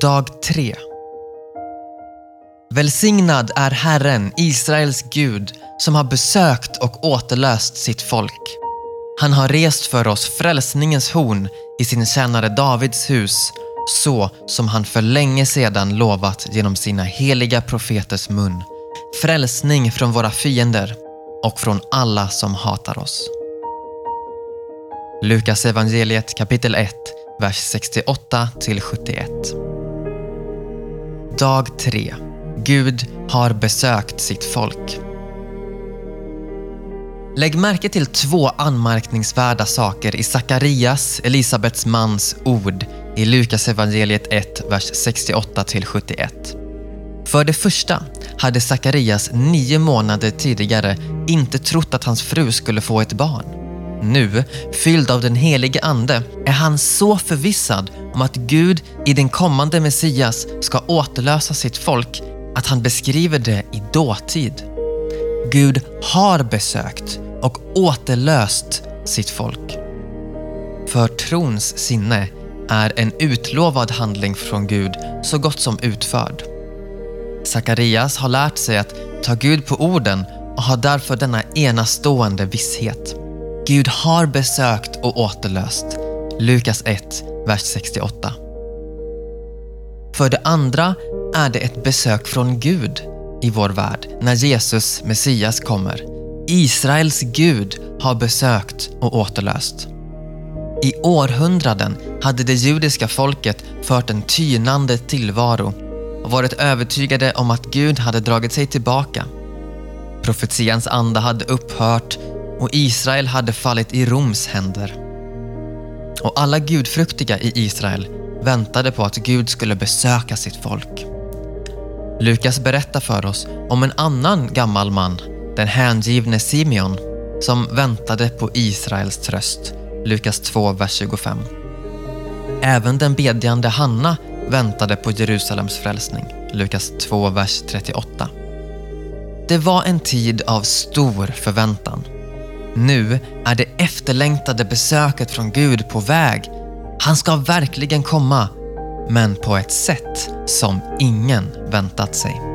Dag 3 Välsignad är Herren, Israels Gud, som har besökt och återlöst sitt folk. Han har rest för oss frälsningens horn i sin tjänare Davids hus, så som han för länge sedan lovat genom sina heliga profeters mun. Frälsning från våra fiender och från alla som hatar oss. Lukas evangeliet kapitel 1, vers 68 till 71. Dag 3. Gud har besökt sitt folk. Lägg märke till två anmärkningsvärda saker i Sakarias, Elisabets mans, ord i Lukas evangeliet 1, vers 68-71. För det första hade Sakarias nio månader tidigare inte trott att hans fru skulle få ett barn. Nu, fylld av den helige Ande, är han så förvissad om att Gud i den kommande Messias ska återlösa sitt folk att han beskriver det i dåtid. Gud har besökt och återlöst sitt folk. För trons sinne är en utlovad handling från Gud så gott som utförd. Sakarias har lärt sig att ta Gud på orden och har därför denna enastående visshet. Gud har besökt och återlöst. Lukas 1, vers 68. För det andra är det ett besök från Gud i vår värld när Jesus, Messias, kommer. Israels Gud har besökt och återlöst. I århundraden hade det judiska folket fört en tynande tillvaro och varit övertygade om att Gud hade dragit sig tillbaka. Profetians anda hade upphört och Israel hade fallit i Roms händer. Och alla gudfruktiga i Israel väntade på att Gud skulle besöka sitt folk. Lukas berättar för oss om en annan gammal man, den hängivne Simeon, som väntade på Israels tröst. Lukas 2, vers 25. Även den bedjande Hanna väntade på Jerusalems frälsning. Lukas 2, vers 38. Det var en tid av stor förväntan. Nu är det efterlängtade besöket från Gud på väg. Han ska verkligen komma, men på ett sätt som ingen väntat sig.